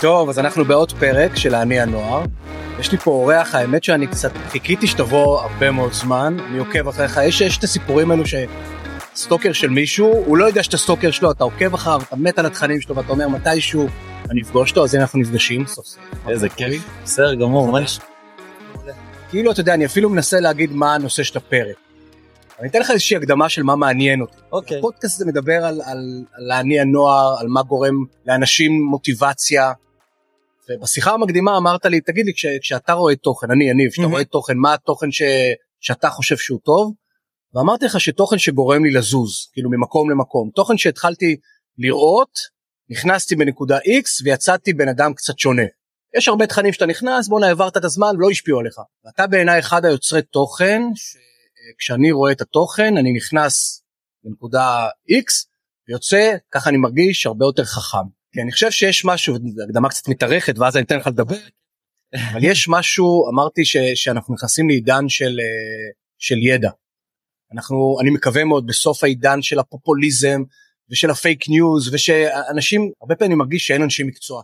טוב, אז אנחנו בעוד פרק של אני הנוער. יש לי פה אורח, האמת שאני קצת חיכיתי שתבוא הרבה מאוד זמן, אני עוקב אחריך, יש, יש את הסיפורים האלו שסטוקר של מישהו, הוא לא יודע שאתה סטוקר שלו, אתה עוקב אחריו, אתה מת על התכנים שלו ואתה אומר מתישהו אני אפגוש אותו, אז הנה אנחנו נפגשים סוף סוף. איזה כיף, בסדר גמור, מה נשמע? כאילו, אתה יודע, אני אפילו מנסה להגיד מה הנושא של הפרק. אני אתן לך איזושהי הקדמה של מה מעניין אותי. אוקיי. הפודקאסט הזה מדבר על, על, על אני הנוער, על מה גורם לאנשים מוטיבציה. ובשיחה המקדימה אמרת לי, תגיד לי, כש, כשאתה רואה תוכן, אני יניב, כשאתה. רואה תוכן, מה התוכן ש, שאתה חושב שהוא טוב? ואמרתי לך שתוכן שגורם לי לזוז, כאילו ממקום למקום. תוכן שהתחלתי לראות, נכנסתי בנקודה X ויצאתי בן אדם קצת שונה. יש הרבה תכנים שאתה נכנס, בואנה העברת את הזמן, לא השפיעו עליך. ואתה בעיניי אחד היוצרי תוכן, שכשאני רואה את התוכן, אני נכנס לנקודה X, ויוצא, ככה אני מרגיש, הרבה יותר חכם. כי אני חושב שיש משהו, הקדמה קצת מתארכת, ואז אני אתן לך לדבר, אבל יש משהו, אמרתי ש, שאנחנו נכנסים לעידן של, אה, של ידע. אנחנו, אני מקווה מאוד, בסוף העידן של הפופוליזם, ושל הפייק ניוז, ושאנשים, הרבה פעמים אני מרגיש שאין אנשי מקצוע.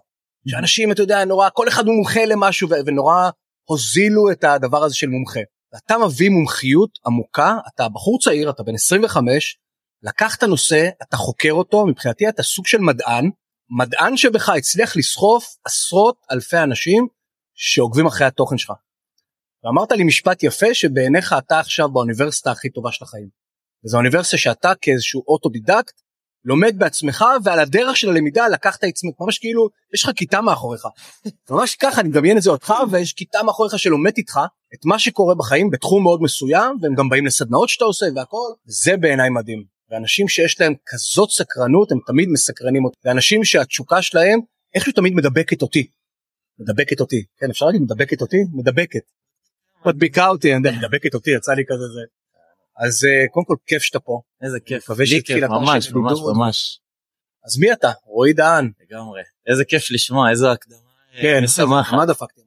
שאנשים, אתה יודע, נורא, כל אחד מומחה למשהו, ונורא הוזילו את הדבר הזה של מומחה. ואתה מביא מומחיות עמוקה, אתה בחור צעיר, אתה בן 25, לקחת נושא, אתה חוקר אותו, מבחינתי אתה סוג של מדען, מדען שבכך הצליח לסחוף עשרות אלפי אנשים שעוקבים אחרי התוכן שלך. ואמרת לי משפט יפה שבעיניך אתה עכשיו באוניברסיטה הכי טובה של החיים. וזו אוניברסיטה שאתה כאיזשהו אוטודידקט לומד בעצמך ועל הדרך של הלמידה לקחת עצמך ממש כאילו יש לך כיתה מאחוריך. ממש ככה אני מדמיין את זה אותך ויש כיתה מאחוריך שלומד איתך את מה שקורה בחיים בתחום מאוד מסוים והם גם באים לסדנאות שאתה עושה והכל זה בעיניי מדהים. ואנשים שיש להם כזאת סקרנות הם תמיד מסקרנים אותי ואנשים שהתשוקה שלהם איכשהו תמיד מדבקת אותי. מדבקת אותי כן אפשר להגיד מדבקת אותי מדבקת. מדביקה אותי אני יודע מדבקת אותי יצא לי כזה זה. אז אה, קודם כל כיף שאתה פה איזה כיף, מקווה לי שהתחיל כיף, התואר ממש ממש. ממש, אז מי אתה רועי דהן לגמרי, איזה כיף לשמוע, איזו הקדמה כן. מה דפקתי?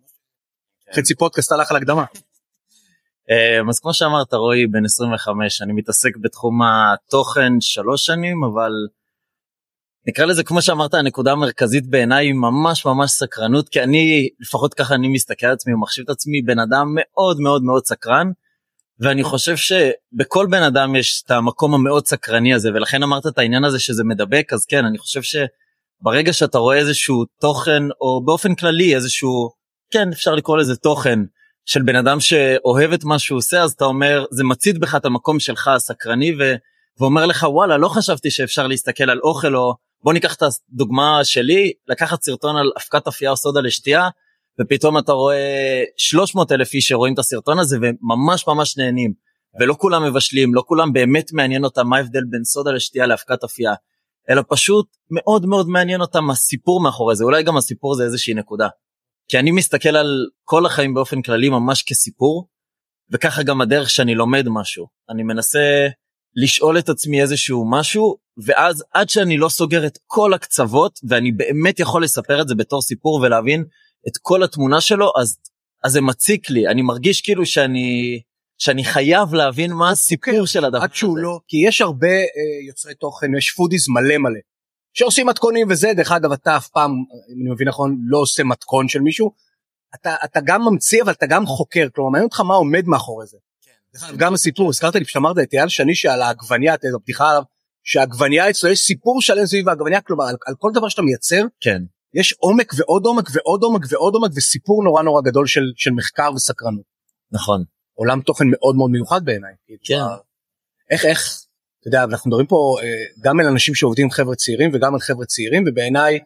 חצי פודקאסט הלך על הקדמה. אה, אז כמו שאמרת רועי בן 25 אני מתעסק בתחום התוכן שלוש שנים אבל נקרא לזה כמו שאמרת הנקודה המרכזית בעיניי היא ממש ממש סקרנות כי אני לפחות ככה אני מסתכל על עצמי ומחשיב את עצמי בן אדם מאוד מאוד מאוד סקרן ואני חושב שבכל בן אדם יש את המקום המאוד סקרני הזה ולכן אמרת את העניין הזה שזה מדבק אז כן אני חושב שברגע שאתה רואה איזשהו תוכן או באופן כללי איזשהו כן אפשר לקרוא לזה תוכן של בן אדם שאוהב את מה שהוא עושה אז אתה אומר זה מצית בך את המקום שלך הסקרני ו... ואומר לך וואלה לא חשבתי שאפשר להסתכל על אוכל או בוא ניקח את הדוגמה שלי לקחת סרטון על אבקת אפייה או סודה לשתייה ופתאום אתה רואה 300 אלף איש שרואים את הסרטון הזה וממש ממש נהנים ולא כולם מבשלים לא כולם באמת מעניין אותם מה ההבדל בין סודה לשתייה לאבקת אפייה אלא פשוט מאוד מאוד מעניין אותם הסיפור מאחורי זה אולי גם הסיפור זה איזושהי נקודה. כי אני מסתכל על כל החיים באופן כללי ממש כסיפור וככה גם הדרך שאני לומד משהו. אני מנסה לשאול את עצמי איזשהו משהו ואז עד שאני לא סוגר את כל הקצוות ואני באמת יכול לספר את זה בתור סיפור ולהבין את כל התמונה שלו אז אז זה מציק לי. אני מרגיש כאילו שאני שאני חייב להבין מה הסיפור של הדבר עד שהוא הזה. לא כי יש הרבה אה, יוצרי תוכן יש foodies מלא מלא שעושים מתכונים וזה דרך אגב אתה אף פעם אם אני מבין נכון לא עושה מתכון של מישהו אתה אתה גם ממציא אבל אתה גם חוקר כלומר מעניין אותך מה עומד מאחורי זה. אגב, גם הסיפור הזכרת לי שאמרת את אייל שני שעל העגבנייה את הבדיחה עליו שהעגבנייה אצלו יש סיפור שלם סביב העגבנייה כלומר על, על כל דבר שאתה מייצר כן יש עומק ועוד עומק ועוד עומק ועוד עומק וסיפור נורא נורא גדול של של מחקר וסקרנות. נכון עולם תוכן מאוד מאוד מיוחד בעיניי. כן. איך איך אתה יודע אנחנו מדברים פה אה, גם על אנשים שעובדים עם חבר'ה צעירים וגם על חבר'ה צעירים ובעיניי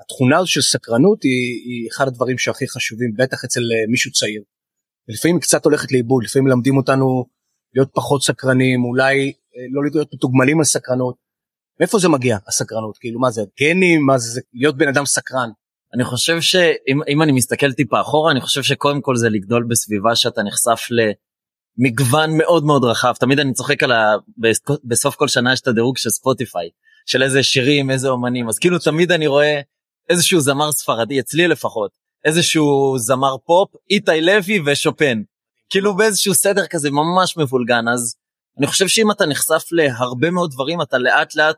התכונה הזו של סקרנות היא, היא אחד הדברים שהכי חשובים בטח אצל אה, מישהו צעיר. לפעמים היא קצת הולכת לאיבוד לפעמים מלמדים אותנו להיות פחות סקרנים אולי אה, לא להיות מתוגמלים על סקרנות. מאיפה זה מגיע הסקרנות כאילו מה זה גנים מה זה להיות בן אדם סקרן. אני חושב שאם אם אני מסתכל טיפה אחורה אני חושב שקודם כל זה לגדול בסביבה שאתה נחשף למגוון מאוד מאוד רחב. תמיד אני צוחק על ה... בסוף כל שנה יש את הדירוג של ספוטיפיי של איזה שירים איזה אומנים. אז כאילו תמיד אני רואה איזשהו זמר ספרדי אצלי לפחות איזשהו זמר פופ איתי לוי ושופן. כאילו באיזשהו סדר כזה ממש מבולגן. אז אני חושב שאם אתה נחשף להרבה מאוד דברים אתה לאט לאט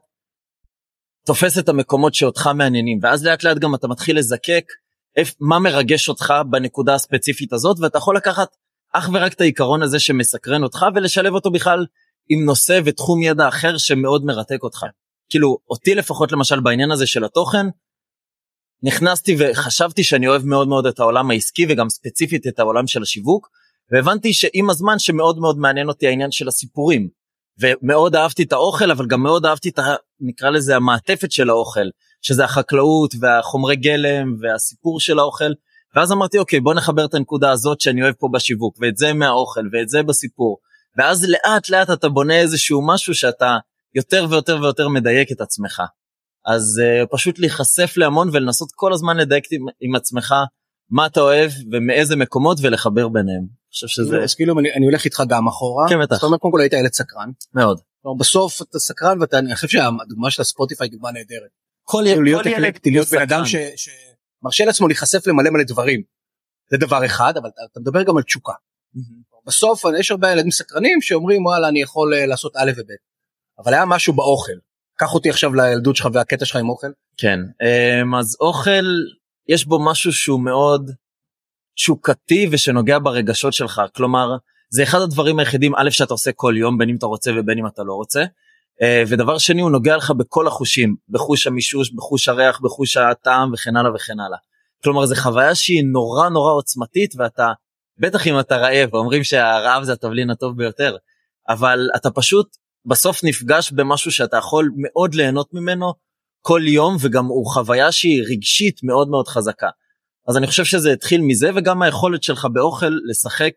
תופס את המקומות שאותך מעניינים. ואז לאט לאט גם אתה מתחיל לזקק מה מרגש אותך בנקודה הספציפית הזאת ואתה יכול לקחת אך ורק את העיקרון הזה שמסקרן אותך ולשלב אותו בכלל עם נושא ותחום ידע אחר שמאוד מרתק אותך. כאילו אותי לפחות למשל בעניין הזה של התוכן נכנסתי וחשבתי שאני אוהב מאוד מאוד את העולם העסקי וגם ספציפית את העולם של השיווק והבנתי שעם הזמן שמאוד מאוד מעניין אותי העניין של הסיפורים ומאוד אהבתי את האוכל אבל גם מאוד אהבתי את ה... נקרא לזה המעטפת של האוכל שזה החקלאות והחומרי גלם והסיפור של האוכל ואז אמרתי אוקיי בוא נחבר את הנקודה הזאת שאני אוהב פה בשיווק ואת זה מהאוכל ואת זה בסיפור ואז לאט לאט אתה בונה איזשהו משהו שאתה יותר ויותר ויותר מדייק את עצמך. אז uh, פשוט להיחשף להמון ולנסות כל הזמן לדייק עם, עם עצמך מה אתה אוהב ומאיזה מקומות ולחבר ביניהם. אני חושב שזה... אז כאילו אני, אני הולך איתך גם אחורה. כן בטח. זאת אומרת קודם כל היית ילד סקרן. מאוד. בסוף אתה סקרן ואתה אני חושב שהדוגמה של הספוטיפיי דוגמה נהדרת. כל, כאילו כל להיות ילד אקלקטי, להיות בן אדם ש, שמרשה לעצמו להיחשף למלא מלא דברים. זה דבר אחד אבל אתה, מדבר גם על תשוקה. בסוף יש הרבה ילדים סקרנים שאומרים וואלה אני יכול אה, לעשות א' וב'. אבל היה משהו באוכל. קח אותי עכשיו לילדות שלך והקטע שלך עם אוכל. כן אמ, אז אוכל יש בו משהו שהוא מאוד תשוקתי ושנוגע ברגשות שלך כלומר זה אחד הדברים היחידים א' שאתה עושה כל יום בין אם אתה רוצה ובין אם אתה לא רוצה. אה, ודבר שני הוא נוגע לך בכל החושים בחוש המישוש בחוש הריח בחוש הטעם וכן הלאה וכן הלאה. כלומר זו חוויה שהיא נורא נורא עוצמתית ואתה בטח אם אתה רעב אומרים שהרעב זה התבלין הטוב ביותר אבל אתה פשוט בסוף נפגש במשהו שאתה יכול מאוד ליהנות ממנו כל יום וגם הוא חוויה שהיא רגשית מאוד מאוד חזקה. אז אני חושב שזה התחיל מזה וגם היכולת שלך באוכל לשחק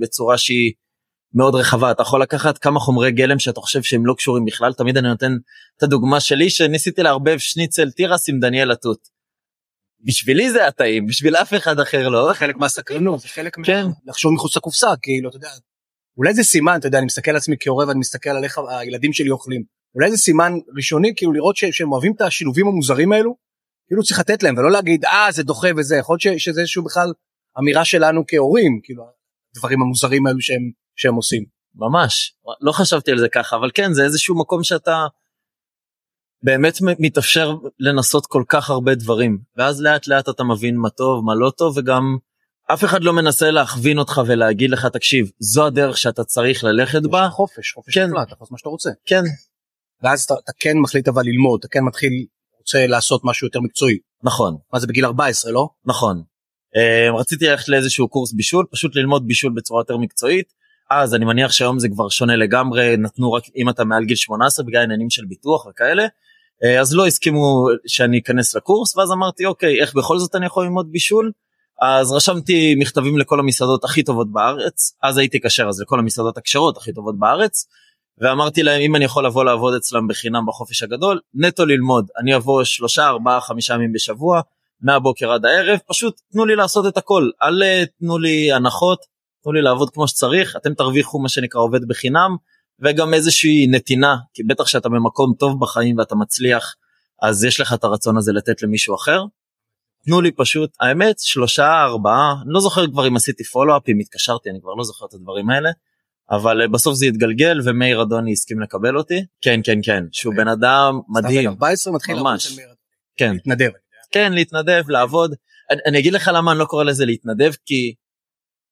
בצורה שהיא מאוד רחבה אתה יכול לקחת כמה חומרי גלם שאתה חושב שהם לא קשורים בכלל תמיד אני נותן את הדוגמה שלי שניסיתי לערבב שניצל תירס עם דניאל התות. בשבילי זה הטעים בשביל אף אחד אחר לא. חלק מהסקרנות זה חלק כן. לחשוב מחוץ לקופסה כאילו אתה יודע. אולי זה סימן אתה יודע אני מסתכל על עצמי כהורה ואני מסתכל על איך הילדים שלי אוכלים. אולי זה סימן ראשוני כאילו לראות ש- שהם אוהבים את השילובים המוזרים האלו. כאילו צריך לתת להם ולא להגיד אה זה דוחה וזה יכול להיות ש- שזה איזשהו בכלל אמירה שלנו כהורים כאילו הדברים המוזרים האלו שהם שהם עושים. ממש לא חשבתי על זה ככה אבל כן זה איזשהו מקום שאתה באמת מתאפשר לנסות כל כך הרבה דברים ואז לאט לאט אתה מבין מה טוב מה לא טוב וגם אף אחד לא מנסה להכווין אותך ולהגיד לך תקשיב זו הדרך שאתה צריך ללכת בה חופש חופש כן. מוחלט, אתה יכול מה שאתה רוצה. כן ואז אתה, אתה כן מחליט אבל ללמוד אתה כן מתחיל רוצה לעשות משהו יותר מקצועי. נכון מה זה בגיל 14 לא? נכון. אה, רציתי ללכת לאיזשהו קורס בישול פשוט ללמוד בישול בצורה יותר מקצועית אז אני מניח שהיום זה כבר שונה לגמרי נתנו רק אם אתה מעל גיל 18 בגלל עניינים של ביטוח וכאלה. אה, אז לא הסכימו שאני אכנס לקורס ואז אמרתי אוקיי איך בכל זאת אני יכול ללמוד בישול? אז רשמתי מכתבים לכל המסעדות הכי טובות בארץ אז הייתי כשר אז לכל המסעדות הכשרות הכי טובות בארץ ואמרתי להם אם אני יכול לבוא לעבוד אצלם בחינם בחופש הגדול נטו ללמוד אני אבוא שלושה ארבעה חמישה ימים בשבוע מהבוקר עד הערב פשוט תנו לי לעשות את הכל אל אה, תנו לי הנחות תנו לי לעבוד כמו שצריך אתם תרוויחו מה שנקרא עובד בחינם וגם איזושהי נתינה כי בטח שאתה במקום טוב בחיים ואתה מצליח אז יש לך את הרצון הזה לתת למישהו אחר. תנו לי פשוט האמת שלושה ארבעה אני לא זוכר כבר אם עשיתי פולו-אפ אם התקשרתי אני כבר לא זוכר את הדברים האלה. אבל אה, בסוף זה התגלגל ומאיר אדוני הסכים לקבל אותי כן כן כן שהוא בן אדם מדהים 14 מתחיל ממש. לעבוד אצל מאיר. כן להתנדב. כן להתנדב לעבוד אני, אני אגיד לך למה אני לא קורא לזה להתנדב כי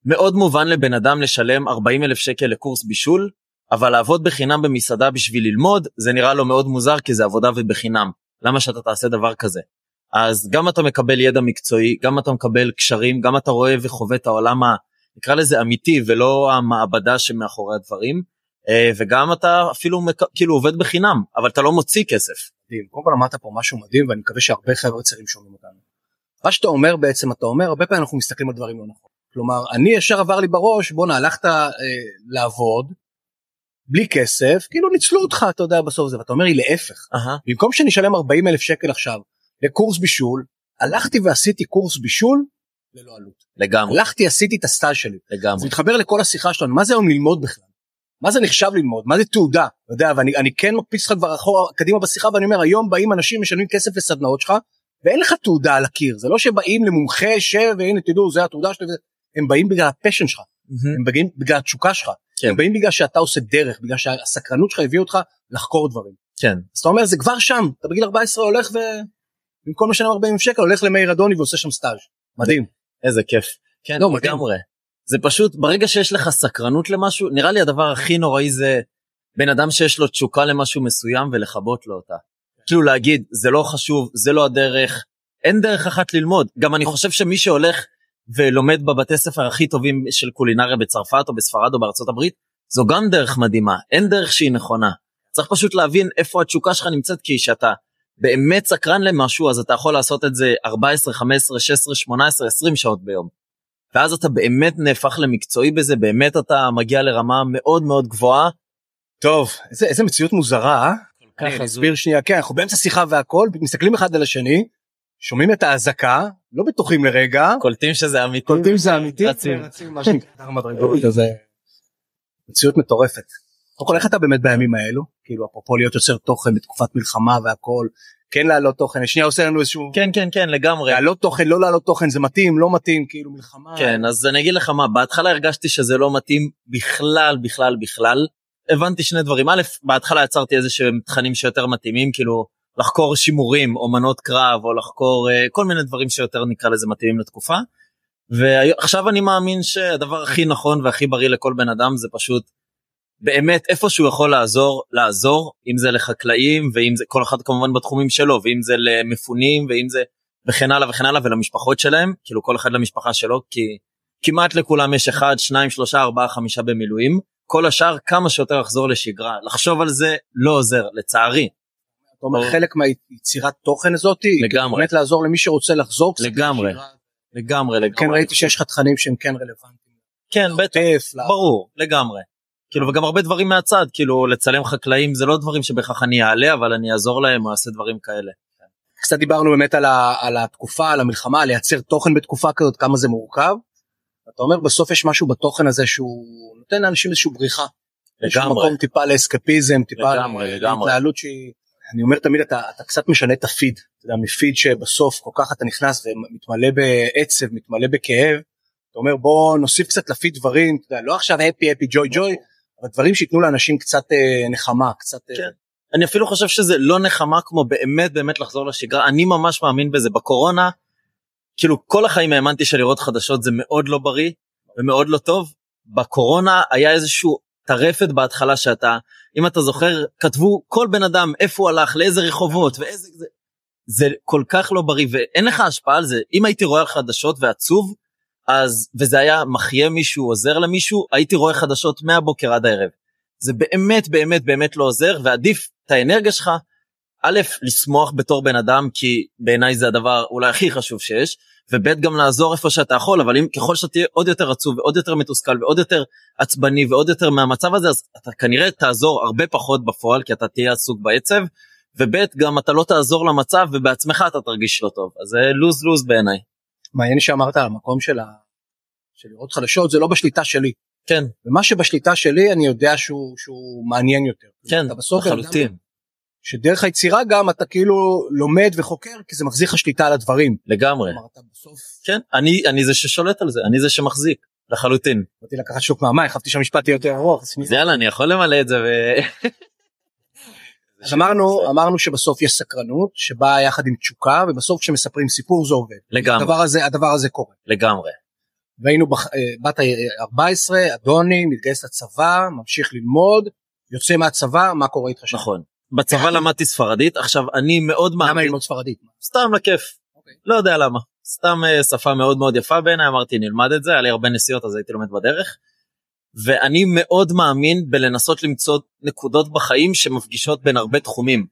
מאוד מובן לבן אדם לשלם 40 אלף שקל לקורס בישול אבל לעבוד בחינם במסעדה בשביל ללמוד זה נראה לו מאוד מוזר כי זה עבודה ובחינם למה שאתה תעשה דבר כזה. אז גם אתה מקבל ידע מקצועי גם אתה מקבל קשרים גם אתה רואה וחווה את העולם ה... נקרא לזה אמיתי ולא המעבדה שמאחורי הדברים אה, וגם אתה אפילו מק... כאילו עובד בחינם אבל אתה לא מוציא כסף. מדהים. קודם כל אמרת פה משהו מדהים ואני מקווה שהרבה חבר'ה צעירים שומעים אותנו. מה שאתה אומר בעצם אתה אומר הרבה פעמים אנחנו מסתכלים על דברים לא נכון. כלומר אני ישר עבר לי בראש בואנה הלכת אה, לעבוד בלי כסף כאילו ניצלו אותך אתה יודע בסוף זה. ואתה אומר לי להפך. אהה, במקום שאני אשלם 40 אלף שקל עכשיו לקורס בישול הלכתי ועשיתי קורס בישול ללא עלות. לגמרי. הלכתי עשיתי את הסטאז' שלי. זה לגמרי מתחבר לכל השיחה שלנו. מה זה היום ללמוד בכלל. מה זה נחשב ללמוד? מה זה תעודה? אתה יודע ואני אני כן מקפיץ אותך כבר אחורה קדימה בשיחה ואני אומר היום באים אנשים משלמים כסף לסדנאות שלך ואין לך תעודה על הקיר. זה לא שבאים למומחה שב והנה תדעו זה התעודה שלי הם באים בגלל הפשן שלך. הם באים בגלל התשוקה שלך כן. הם באים בגלל שאתה עושה דרך בגלל שהסקרנות שלך הביאה אותך לחקור דברים כן. אז אתה אומר זה כבר שם אתה בגיל 14 הולך ובמקום לשלם 40 שקל הולך למאיר אדוני ועושה שם סטאז' מדהים. איזה כיף. כן, לא. לגמרי. זה פשוט ברגע שיש לך סקרנות למשהו נראה לי הדבר הכי נוראי זה בן אדם שיש לו תשוקה למשהו מסוים ולכבות לו אותה. כאילו להגיד זה לא חשוב זה לא הדרך אין דרך אחת ללמוד גם אני חושב שמי שהולך ולומד בבתי ספר הכי טובים של קולינריה בצרפת או בספרד או בארצות הברית זו גם דרך מדהימה אין דרך שהיא נכונה. צריך פשוט להבין איפה התשוקה שלך נמצאת כי כשאתה באמת סקרן למשהו אז אתה יכול לעשות את זה 14 15 16 18 20 שעות ביום. ואז אתה באמת נהפך למקצועי בזה באמת אתה מגיע לרמה מאוד מאוד גבוהה. טוב איזה, איזה מציאות מוזרה אה? אני ככה אסביר שנייה כן אנחנו באמצע שיחה והכל מסתכלים אחד על השני שומעים את האזעקה לא בטוחים לרגע קולטים שזה אמיתי. קולטים שזה אמיתי רצים. ורצים מה שנקרא מדרגות הזה מציאות מטורפת. קודם כל איך אתה באמת בימים האלו כאילו אפרופו להיות יוצר תוכן בתקופת מלחמה והכל כן להעלות תוכן שנייה עושה לנו איזשהו כן כן כן לגמרי. להעלות תוכן לא להעלות תוכן זה מתאים לא מתאים כאילו מלחמה כן אז אני אגיד לך מה בהתחלה הרגשתי שזה לא מתאים בכלל בכלל בכלל. הבנתי שני דברים א' בהתחלה יצרתי איזה שהם תכנים שיותר מתאימים כאילו לחקור שימורים אומנות קרב או לחקור uh, כל מיני דברים שיותר נקרא לזה מתאימים לתקופה. ועכשיו אני מאמין שהדבר הכי נכון והכי בריא לכל בן אדם זה פשוט באמת איפה שהוא יכול לעזור לעזור אם זה לחקלאים ואם זה כל אחד כמובן בתחומים שלו ואם זה למפונים ואם זה וכן הלאה וכן הלאה ולמשפחות שלהם כאילו כל אחד למשפחה שלו כי כמעט לכולם יש אחד שניים שלושה ארבעה חמישה במילואים. כל השאר כמה שיותר לחזור לשגרה. לחשוב על זה לא עוזר לצערי אתה אומר חלק מהיצירת תוכן הזאת לגמרי. באמת לעזור למי שרוצה לחזור קצת לגמרי. לגמרי לגמרי כן ראיתי שיש לך תכנים שהם כן רלוונטיים. כן בטח ברור לגמרי. כאילו וגם הרבה דברים מהצד כאילו לצלם חקלאים זה לא דברים שבהכרח אני אעלה אבל אני אעזור להם או אעשה דברים כאלה. קצת דיברנו באמת על, ה, על התקופה על המלחמה לייצר תוכן בתקופה כזאת כמה זה מורכב. אתה אומר בסוף יש משהו בתוכן הזה שהוא נותן לאנשים איזושהי בריחה. לגמרי. מקום טיפה לאסקפיזם טיפה לגמרי, לגמרי. להתנהלות שהיא אני אומר תמיד אתה, אתה קצת משנה את הפיד אתה יודע, מפיד שבסוף כל כך אתה נכנס ומתמלא בעצב מתמלא בכאב. אתה אומר בוא נוסיף קצת לפיד דברים אתה יודע, לא עכשיו הפי הפי ג'וי ג'וי אבל דברים שייתנו לאנשים קצת אה, נחמה קצת אה, כן. אני אפילו חושב שזה לא נחמה כמו באמת באמת לחזור לשגרה אני ממש מאמין בזה בקורונה. כאילו כל החיים האמנתי שלראות חדשות זה מאוד לא בריא ומאוד לא טוב. בקורונה היה איזשהו טרפת בהתחלה שאתה אם אתה זוכר כתבו כל בן אדם איפה הוא הלך לאיזה רחובות ואיזה זה. זה כל כך לא בריא ואין לך השפעה על זה אם הייתי רואה חדשות ועצוב אז וזה היה מחיה מישהו עוזר למישהו הייתי רואה חדשות מהבוקר עד הערב. זה באמת באמת באמת לא עוזר ועדיף את האנרגיה שלך א' לשמוח בתור בן אדם כי בעיניי זה הדבר אולי הכי חשוב שיש וב' גם לעזור איפה שאתה יכול אבל אם ככל שאתה תהיה עוד יותר עצוב ועוד יותר מתוסכל ועוד יותר עצבני ועוד יותר מהמצב הזה אז אתה כנראה תעזור הרבה פחות בפועל כי אתה תהיה עסוק בעצב וב' גם אתה לא תעזור למצב ובעצמך אתה תרגיש לא טוב אז זה לוז לוז בעיניי. מעניין שאמרת על המקום של, ה... של לראות חדשות זה לא בשליטה שלי כן ומה שבשליטה שלי אני יודע שהוא, שהוא מעניין יותר. כן לחלוטין שדרך היצירה גם אתה כאילו לומד וחוקר כי זה מחזיר לך שליטה על הדברים. לגמרי כלומר, אתה בסוף כן אני אני זה ששולט על זה אני זה שמחזיק לחלוטין. באתי לקחת שוק מהמים חשבתי שהמשפט יהיה יותר ארוך. יאללה אני יכול למלא את זה ו... אז אמרנו אמרנו שבסוף יש סקרנות שבאה יחד עם תשוקה ובסוף כשמספרים סיפור זה עובד. לגמרי הדבר הזה הדבר הזה קורה. לגמרי והיינו בח... אה, בת ה-14 אדוני מתגייס לצבא ממשיך ללמוד יוצא מהצבא מה קורה איתך שם? נכון בצבא למדתי ספרדית עכשיו אני מאוד למה מאמין ללמוד ספרדית? סתם לכיף אוקיי. לא יודע למה סתם אה, שפה מאוד מאוד יפה בעיניי אמרתי נלמד את זה היה לי הרבה נסיעות אז הייתי לומד בדרך. ואני מאוד מאמין בלנסות למצוא נקודות בחיים שמפגישות בין הרבה תחומים.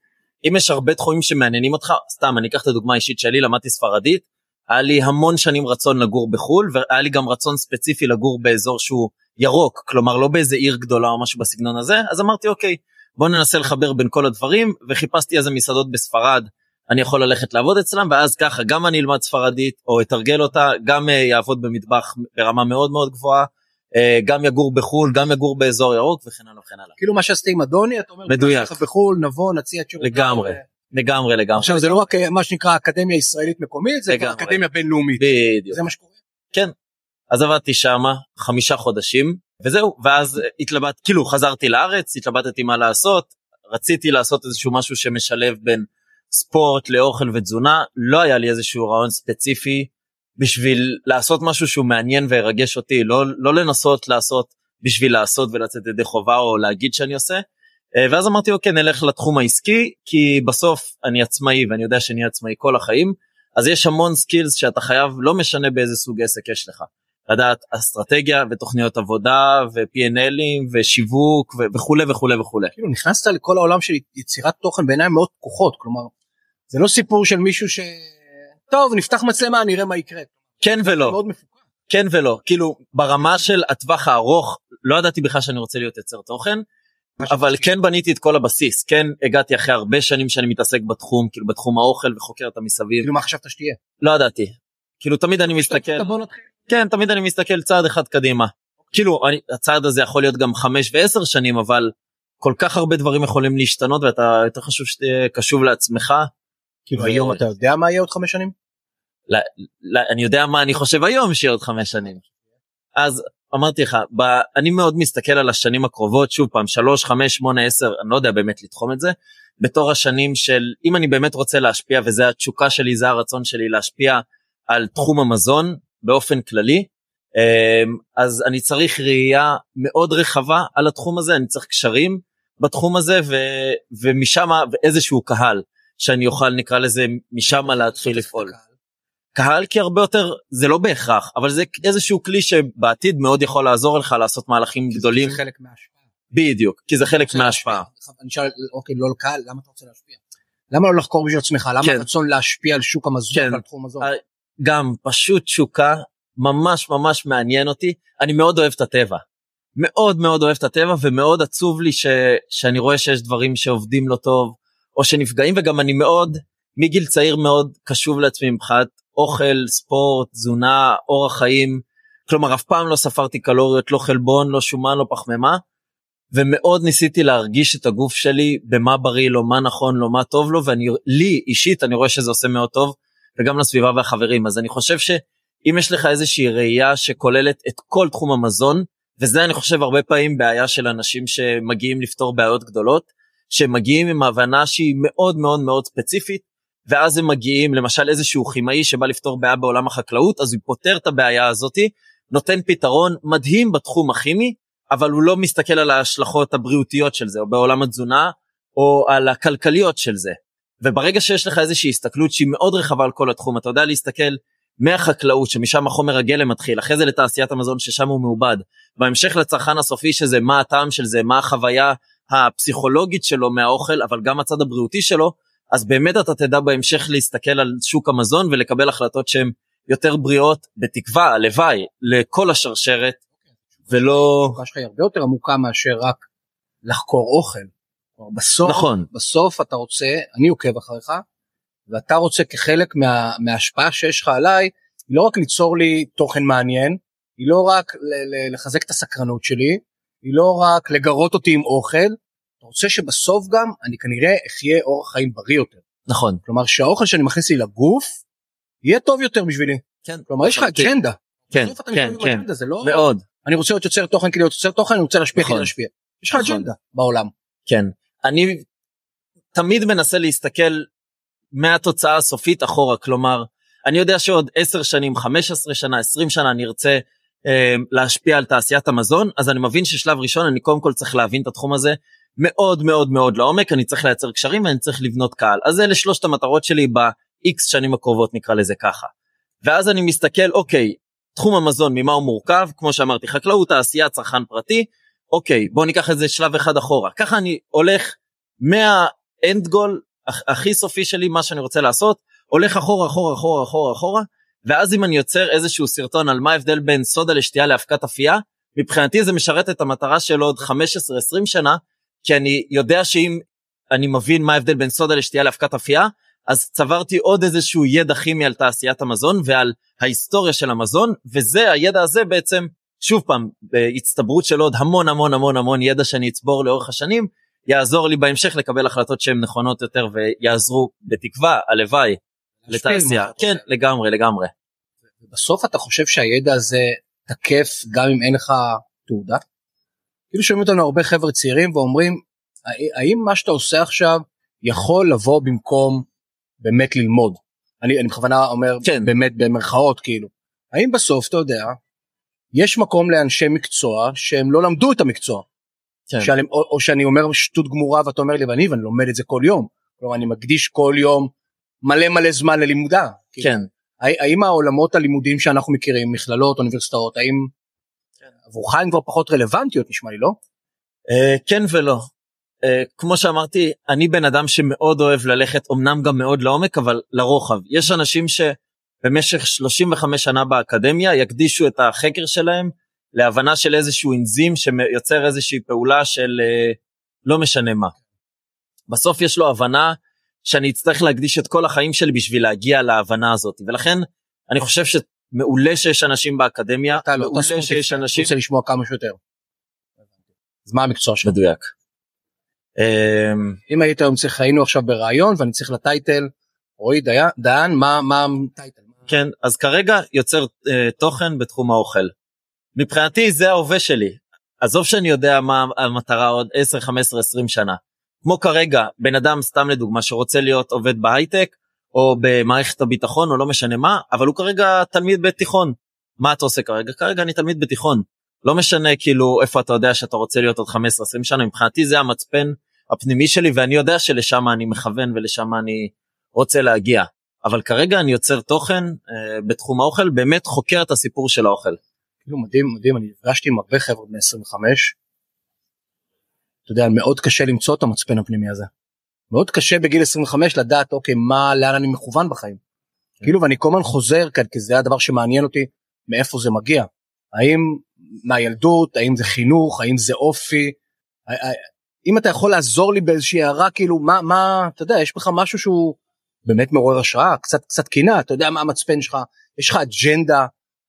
אם יש הרבה תחומים שמעניינים אותך סתם אני אקח את הדוגמה האישית שלי למדתי ספרדית היה לי המון שנים רצון לגור בחול והיה לי גם רצון ספציפי לגור באזור שהוא ירוק כלומר לא באיזה עיר גדולה או משהו בסגנון הזה אז אמרתי אוקיי בוא ננסה לחבר בין כל הדברים וחיפשתי איזה מסעדות בספרד אני יכול ללכת לעבוד אצלם ואז ככה גם אני אלמד ספרדית או אתרגל אותה גם אה, יעבוד במטבח ברמה מאוד מאוד גבוהה אה, גם יגור בחול גם יגור באזור ירוק וכן הלאה וכן הלאה כאילו מה שעשית עם אדוני אתה אומר מדויק. בחו"ל נבוא נציע את שירותיו. לגמרי. לגמרי לגמרי עכשיו זה לא רק אה, מה שנקרא אקדמיה ישראלית מקומית זה כבר. אקדמיה בינלאומית בדיוק זה מה שקורה. אז עבדתי שמה חמישה חודשים וזהו ואז התלבט כאילו חזרתי לארץ התלבטתי מה לעשות רציתי לעשות איזשהו משהו שמשלב בין ספורט לאוכל ותזונה לא היה לי איזשהו רעיון ספציפי בשביל לעשות משהו שהוא מעניין וירגש אותי לא לא לנסות לעשות בשביל לעשות ולצאת ידי חובה או להגיד שאני עושה. אה, ואז אמרתי אוקיי נלך לתחום העסקי כי בסוף אני עצמאי ואני יודע שאני עצמאי כל החיים אז יש המון skills שאתה חייב לא משנה באיזה סוג עסק יש לך. לדעת אסטרטגיה ותוכניות עבודה ו-P&L ים ושיווק וכולי וכולי וכולי. כאילו נכנסת לכל העולם של יצירת תוכן בעיניים מאוד פקוחות כלומר זה לא סיפור של מישהו ש... טוב נפתח מצלמה נראה מה יקרה. כן ולא. כן ולא כאילו ברמה של הטווח הארוך לא ידעתי בכלל שאני רוצה להיות יוצר תוכן אבל כן בניתי את כל הבסיס כן הגעתי אחרי הרבה שנים שאני מתעסק בתחום כאילו בתחום האוכל וחוקר את המסביב. כאילו מה חשבת שתהיה? לא ידעתי. כאילו תמיד אני מסתכל כן תמיד אני מסתכל צעד אחד קדימה. כאילו אני, הצעד הזה יכול להיות גם חמש ועשר שנים אבל כל כך הרבה דברים יכולים להשתנות ואתה יותר חשוב שתהיה קשוב לעצמך. כאילו היום אתה יודע מה יהיה עוד חמש שנים? לא, לא, אני יודע מה אני חושב היום שיהיה עוד חמש שנים. אז אמרתי לך ב, אני מאוד מסתכל על השנים הקרובות שוב פעם שלוש חמש שמונה עשר אני לא יודע באמת לתחום את זה בתור השנים של אם אני באמת רוצה להשפיע וזה התשוקה שלי זה הרצון שלי להשפיע על תחום המזון באופן כללי אמ, אז אני צריך ראייה מאוד רחבה על התחום הזה אני צריך קשרים בתחום הזה ו, ומשם איזשהו קהל שאני אוכל נקרא לזה משם להתחיל לפעול. קהל כי הרבה יותר זה לא בהכרח אבל זה איזשהו כלי שבעתיד מאוד יכול לעזור לך לעשות מהלכים גדולים. זה חלק מההשפעה. בדיוק כי זה חלק מההשפעה. אני שואל אוקיי לא לקהל למה אתה רוצה להשפיע? למה לא לחקור בשביל עצמך למה כן. רצון להשפיע על שוק המזון כן. ועל תחום המזון? גם פשוט שוקה ממש ממש מעניין אותי אני מאוד אוהב את הטבע. מאוד מאוד אוהב את הטבע ומאוד עצוב לי ש... שאני רואה שיש דברים שעובדים לא טוב או שנפגעים וגם אני מאוד מגיל צעיר מאוד קשוב לעצמי מבחינת אוכל, ספורט, תזונה, אורח חיים. כלומר אף פעם לא ספרתי קלוריות, לא חלבון, לא שומן, לא פחמימה. ומאוד ניסיתי להרגיש את הגוף שלי במה בריא לו, מה נכון לו, מה טוב לו, ואני, לי אישית אני רואה שזה עושה מאוד טוב, וגם לסביבה והחברים. אז אני חושב שאם יש לך איזושהי ראייה שכוללת את כל תחום המזון, וזה אני חושב הרבה פעמים בעיה של אנשים שמגיעים לפתור בעיות גדולות, שמגיעים עם הבנה שהיא מאוד מאוד מאוד ספציפית, ואז הם מגיעים למשל איזשהו כימאי שבא לפתור בעיה בעולם החקלאות אז הוא פותר את הבעיה הזאתי נותן פתרון מדהים בתחום הכימי אבל הוא לא מסתכל על ההשלכות הבריאותיות של זה או בעולם התזונה או על הכלכליות של זה. וברגע שיש לך איזושהי הסתכלות שהיא מאוד רחבה על כל התחום אתה יודע להסתכל מהחקלאות שמשם החומר הגלם מתחיל אחרי זה לתעשיית המזון ששם הוא מעובד בהמשך לצרכן הסופי שזה מה הטעם של זה מה החוויה הפסיכולוגית שלו מהאוכל אבל גם הצד הבריאותי שלו אז באמת אתה תדע בהמשך להסתכל על שוק המזון ולקבל החלטות שהן יותר בריאות בתקווה הלוואי לכל השרשרת ולא... התקווה שלך היא הרבה יותר עמוקה מאשר רק לחקור אוכל. בסוף, נכון. בסוף אתה רוצה, אני עוקב אחריך, ואתה רוצה כחלק מה, מההשפעה שיש לך עליי, היא לא רק ליצור לי תוכן מעניין, היא לא רק לחזק את הסקרנות שלי, היא לא רק לגרות אותי עם אוכל, אתה רוצה שבסוף גם אני כנראה אחיה אורח חיים בריא יותר. נכון. כלומר שהאוכל שאני מכניס לי לגוף יהיה טוב יותר בשבילי. כן. כלומר יש לך אג'נדה. כן, כן, כן, זה לא... מאוד. אני רוצה להיות יוצר תוכן כדי להיות יוצר תוכן, אני רוצה להשפיע כדי נכון. להשפיע. יש לך נכון. אג'נדה בעולם. כן. אני תמיד מנסה להסתכל מהתוצאה הסופית אחורה, כלומר, אני יודע שעוד 10 שנים, 15 שנה, 20 שנה אני ארצה אה, להשפיע על תעשיית המזון, אז אני מבין ששלב ראשון אני קודם כל צריך להבין את התחום הזה, מאוד מאוד מאוד לעומק אני צריך לייצר קשרים ואני צריך לבנות קהל. אז אלה שלושת המטרות שלי ב-X שנים הקרובות נקרא לזה ככה. ואז אני מסתכל אוקיי תחום המזון ממה הוא מורכב? כמו שאמרתי חקלאות תעשייה צרכן פרטי אוקיי בוא ניקח את זה שלב אחד אחורה. ככה אני הולך מהאנד גול הכי סופי שלי מה שאני רוצה לעשות הולך אחורה אחורה אחורה אחורה אחורה ואז אם אני יוצר איזשהו סרטון על מה ההבדל בין סודה לשתייה לאבקת אפייה מבחינתי זה משרת את המטרה של עוד 15-20 שנה כי אני יודע שאם אני מבין מה ההבדל בין סודה לשתייה לאבקת אפייה, אז צברתי עוד איזשהו ידע כימי על תעשיית המזון ועל ההיסטוריה של המזון, וזה, הידע הזה בעצם, שוב פעם, בהצטברות של עוד המון המון המון המון ידע שאני אצבור לאורך השנים, יעזור לי בהמשך לקבל החלטות שהן נכונות יותר ויעזרו בתקווה, הלוואי, לתעשייה. כן, לגמרי, לגמרי. בסוף אתה חושב שהידע הזה תקף גם אם אין לך תעודה? כאילו שומעים אותנו הרבה חבר'ה צעירים ואומרים האם מה שאתה עושה עכשיו יכול לבוא במקום באמת ללמוד? אני, אני בכוונה אומר כן. באמת במרכאות כאילו. האם בסוף אתה יודע יש מקום לאנשי מקצוע שהם לא למדו את המקצוע. כן. שאני, או, או שאני אומר שטות גמורה ואתה אומר לי ואני ואני לומד את זה כל יום. כלומר אני מקדיש כל יום מלא מלא זמן ללימודה. כאילו, כן. האם העולמות הלימודים שאנחנו מכירים מכללות אוניברסיטאות האם עבורך הן כבר פחות רלוונטיות נשמע לי לא? אה, כן ולא. אה, כמו שאמרתי אני בן אדם שמאוד אוהב ללכת אמנם גם מאוד לעומק אבל לרוחב יש אנשים שבמשך 35 שנה באקדמיה יקדישו את החקר שלהם להבנה של איזשהו אנזים שיוצר איזושהי פעולה של אה, לא משנה מה. בסוף יש לו הבנה שאני אצטרך להקדיש את כל החיים שלי בשביל להגיע להבנה הזאת ולכן אני חושב שמעולה שיש אנשים באקדמיה אתה לא, מעולה אתה שיש אנשים רוצה לשמוע כמה שיותר. אז מה המקצוע שלך? מדויק. אמ, אם היית היום צריך היינו עכשיו בראיון ואני צריך לטייטל רועי דיין, מה הטייטל? כן אז כרגע יוצר אה, תוכן בתחום האוכל. מבחינתי זה ההווה שלי עזוב שאני יודע מה המטרה עוד 10 15 20 שנה. כמו כרגע בן אדם סתם לדוגמה שרוצה להיות עובד בהייטק או במערכת הביטחון או לא משנה מה אבל הוא כרגע תלמיד בתיכון. מה אתה עושה כרגע? כרגע אני תלמיד בתיכון. לא משנה כאילו איפה אתה יודע שאתה רוצה להיות עוד 15-20 שנה מבחינתי זה המצפן הפנימי שלי ואני יודע שלשם אני מכוון ולשם אני רוצה להגיע אבל כרגע אני יוצר תוכן אה, בתחום האוכל באמת חוקר את הסיפור של האוכל. כאילו מדהים מדהים אני נפגשתי עם הרבה חבר'ה בני 25. אתה יודע מאוד קשה למצוא את המצפן הפנימי הזה. מאוד קשה בגיל 25 לדעת אוקיי מה לאן אני מכוון בחיים. כאילו ואני כל הזמן חוזר כאן כי זה הדבר שמעניין אותי מאיפה זה מגיע. האם מהילדות האם זה חינוך האם זה אופי. אם אתה יכול לעזור לי באיזושהי הערה כאילו מה מה אתה יודע יש בך משהו שהוא באמת מעורר השראה קצת קצת קינה אתה יודע מה המצפן שלך? יש לך אג'נדה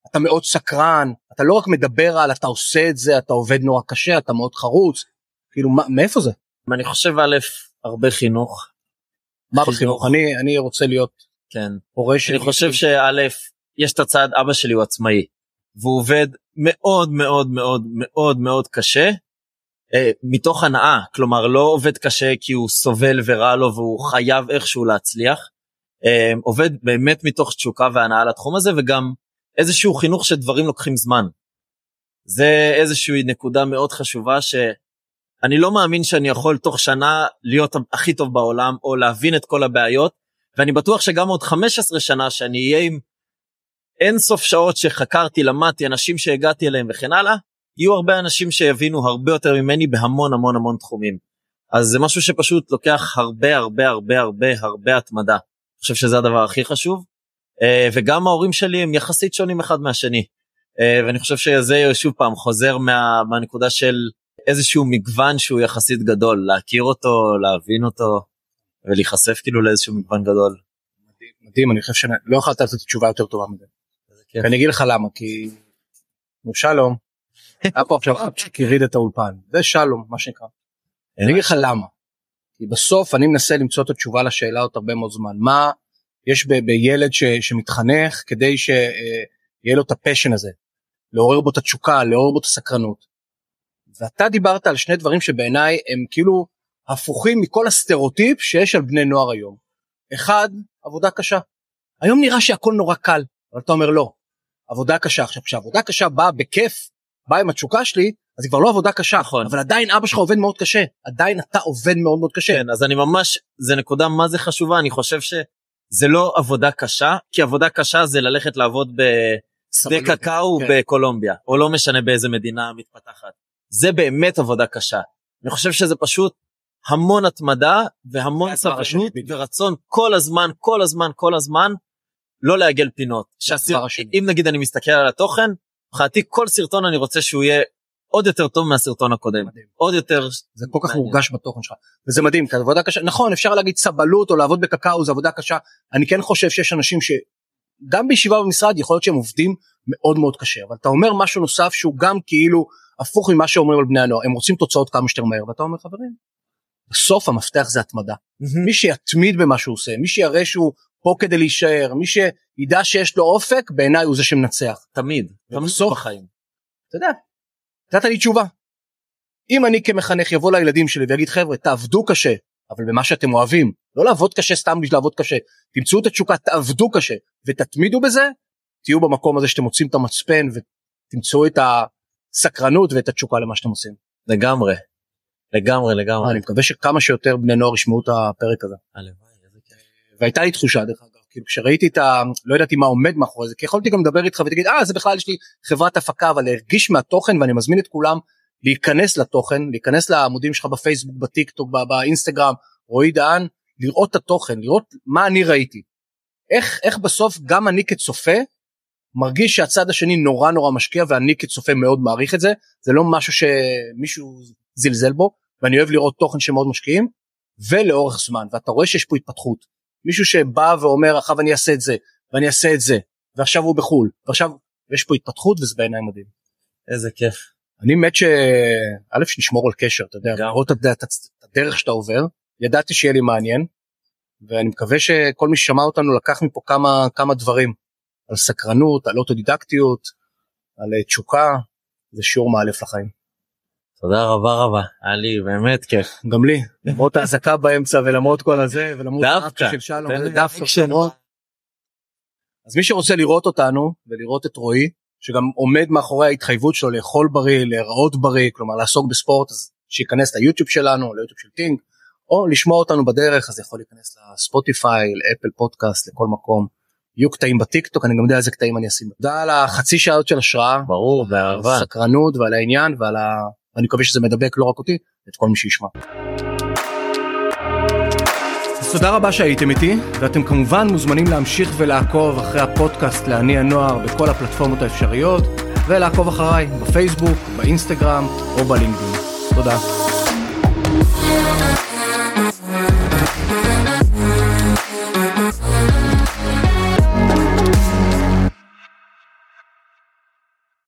אתה מאוד סקרן אתה לא רק מדבר על אתה עושה את זה אתה עובד נורא קשה אתה מאוד חרוץ כאילו מה, מאיפה זה? אני חושב א' הרבה חינוך. מה חינוך. בחינוך? אני אני רוצה להיות כן. הורה שלי. אני חושב שא' יש את הצד אבא שלי הוא עצמאי והוא עובד מאוד מאוד מאוד מאוד מאוד קשה מתוך הנאה כלומר לא עובד קשה כי הוא סובל ורע לו והוא חייב איכשהו להצליח אה, עובד באמת מתוך תשוקה והנאה לתחום הזה וגם איזשהו חינוך שדברים לוקחים זמן. זה איזושהי נקודה מאוד חשובה שאני לא מאמין שאני יכול תוך שנה להיות הכי טוב בעולם או להבין את כל הבעיות ואני בטוח שגם עוד 15 שנה שאני אהיה עם אין סוף שעות שחקרתי למדתי אנשים שהגעתי אליהם וכן הלאה יהיו הרבה אנשים שיבינו הרבה יותר ממני בהמון המון המון תחומים. אז זה משהו שפשוט לוקח הרבה הרבה הרבה הרבה הרבה התמדה. אני חושב שזה הדבר הכי חשוב. אה, וגם ההורים שלי הם יחסית שונים אחד מהשני. אה, ואני חושב שזה שוב פעם חוזר מה, מהנקודה של איזשהו מגוון שהוא יחסית גדול להכיר אותו להבין אותו ולהיחשף כאילו לאיזשהו מגוון גדול. מדהים אני חושב שלא יכולת לתת תשובה יותר טובה מזה. ואני אגיד לך למה כי שלום היה פה עכשיו אפצ'יק הרעיד את האולפן זה שלום מה שנקרא. אני אגיד לך למה. כי בסוף אני מנסה למצוא את התשובה לשאלה עוד הרבה מאוד זמן מה יש בילד ש, שמתחנך כדי שיהיה לו את ה passion הזה לעורר בו את התשוקה לעורר בו את הסקרנות. ואתה דיברת על שני דברים שבעיניי הם כאילו הפוכים מכל הסטריאוטיפ שיש על בני נוער היום. אחד עבודה קשה. היום נראה שהכל נורא קל אבל אתה אומר לא. עבודה קשה עכשיו כשעבודה קשה באה בכיף באה עם התשוקה שלי אז היא כבר לא עבודה קשה נכון. אבל עדיין אבא שלך עובד מאוד קשה עדיין אתה עובד מאוד מאוד קשה. כן אז אני ממש זה נקודה מה זה חשובה אני חושב שזה לא עבודה קשה כי עבודה קשה זה ללכת לעבוד בשדה קקאו כן. בקולומביה או לא משנה באיזה מדינה מתפתחת זה באמת עבודה קשה אני חושב שזה פשוט המון התמדה והמון זה השני, סבלנות. ורצון כל הזמן כל הזמן כל הזמן לא לעגל פינות. השני. אם נגיד אני מסתכל על התוכן מבחינתי כל סרטון אני רוצה שהוא יהיה עוד יותר טוב מהסרטון הקודם. מדהים. עוד יותר זה כל כך. מורגש בתוכן שלך. וזה מדהים כי עבודה קשה נכון אפשר להגיד סבלות או לעבוד בקקאו זה עבודה קשה. אני כן חושב שיש אנשים שגם בישיבה במשרד יכול להיות שהם עובדים מאוד מאוד קשה אבל אתה אומר משהו נוסף שהוא גם כאילו הפוך ממה שאומרים על בני הנוער. הם רוצים תוצאות כמה שיותר מהר ואתה אומר חברים בסוף המפתח זה התמדה. מי שיתמיד במה שהוא עושה מי שיראה שהוא פה כדי להישאר מי שידע שיש לו אופק בעיניי הוא זה שמנצח תמיד תמיד ובסוף- בחיים. אתה יודע נתת לי תשובה אם אני כמחנך יבוא לילדים שלי ויגיד חבר'ה תעבדו קשה אבל במה שאתם אוהבים לא לעבוד קשה סתם בשביל לעבוד קשה תמצאו את התשוקה תעבדו קשה ותתמידו בזה תהיו במקום הזה שאתם מוצאים את המצפן ותמצאו את הסקרנות ואת התשוקה למה שאתם עושים. לגמרי. לגמרי לגמרי. אני מקווה שכמה שיותר בני נוער ישמעו את הפרק הזה. הלוואי. והייתה לי תחושה דרך אגב כאילו כשראיתי את ה... לא ידעתי מה עומד מאחורי זה כי יכולתי גם לדבר איתך ותגיד אה זה בכלל יש לי חברת הפקה אבל להרגיש מהתוכן ואני מזמין את כולם להיכנס לתוכן להיכנס לעמודים שלך בפייסבוק בטיק טוק באינסטגרם. רועי דהן לראות את התוכן לראות מה אני ראיתי. איך איך בסוף גם אני כצופה מרגיש שהצד השני נורא נורא משקיע ואני כצופה מאוד מעריך את זה. זה לא משהו שמישהו זלזל בו ואני אוהב לראות תוכן שמאוד משקיעים. ולאורך זמן ואתה רואה שיש פה התפתחות מישהו שבא ואומר עכשיו אני אעשה את זה ואני אעשה את זה ועכשיו הוא בחול ועכשיו יש פה התפתחות וזה בעיניי מדהים. איזה כיף. אני מת שא' שנשמור על קשר אתה יודע לראות את הדרך שאתה עובר ידעתי שיהיה לי מעניין ואני מקווה שכל מי ששמע אותנו לקח מפה כמה כמה דברים על סקרנות על אוטודידקטיות על תשוקה זה שיעור מאלף לחיים. תודה רבה רבה היה לי באמת כיף. גם לי למרות האזעקה באמצע ולמרות כל הזה ולמרות דווקא של שלום. אז מי שרוצה לראות אותנו ולראות את רועי שגם עומד מאחורי ההתחייבות שלו לאכול בריא להיראות בריא כלומר לעסוק בספורט אז שייכנס ליוטיוב שלנו ליוטיוב של טינג או לשמוע אותנו בדרך אז יכול להיכנס לספוטיפיי לאפל פודקאסט לכל מקום. יהיו קטעים בטיק טוק אני גם יודע איזה קטעים אני אשים. תודה על החצי שעה הזאת של השראה. ברור באהבה. על הסקרנות ועל העניין ועל ה... אני מקווה שזה מדבק לא רק אותי את כל מי שישמע. אז תודה רבה שהייתם איתי ואתם כמובן מוזמנים להמשיך ולעקוב אחרי הפודקאסט לעני הנוער בכל הפלטפורמות האפשריות ולעקוב אחריי בפייסבוק באינסטגרם או בלינקדאין. תודה.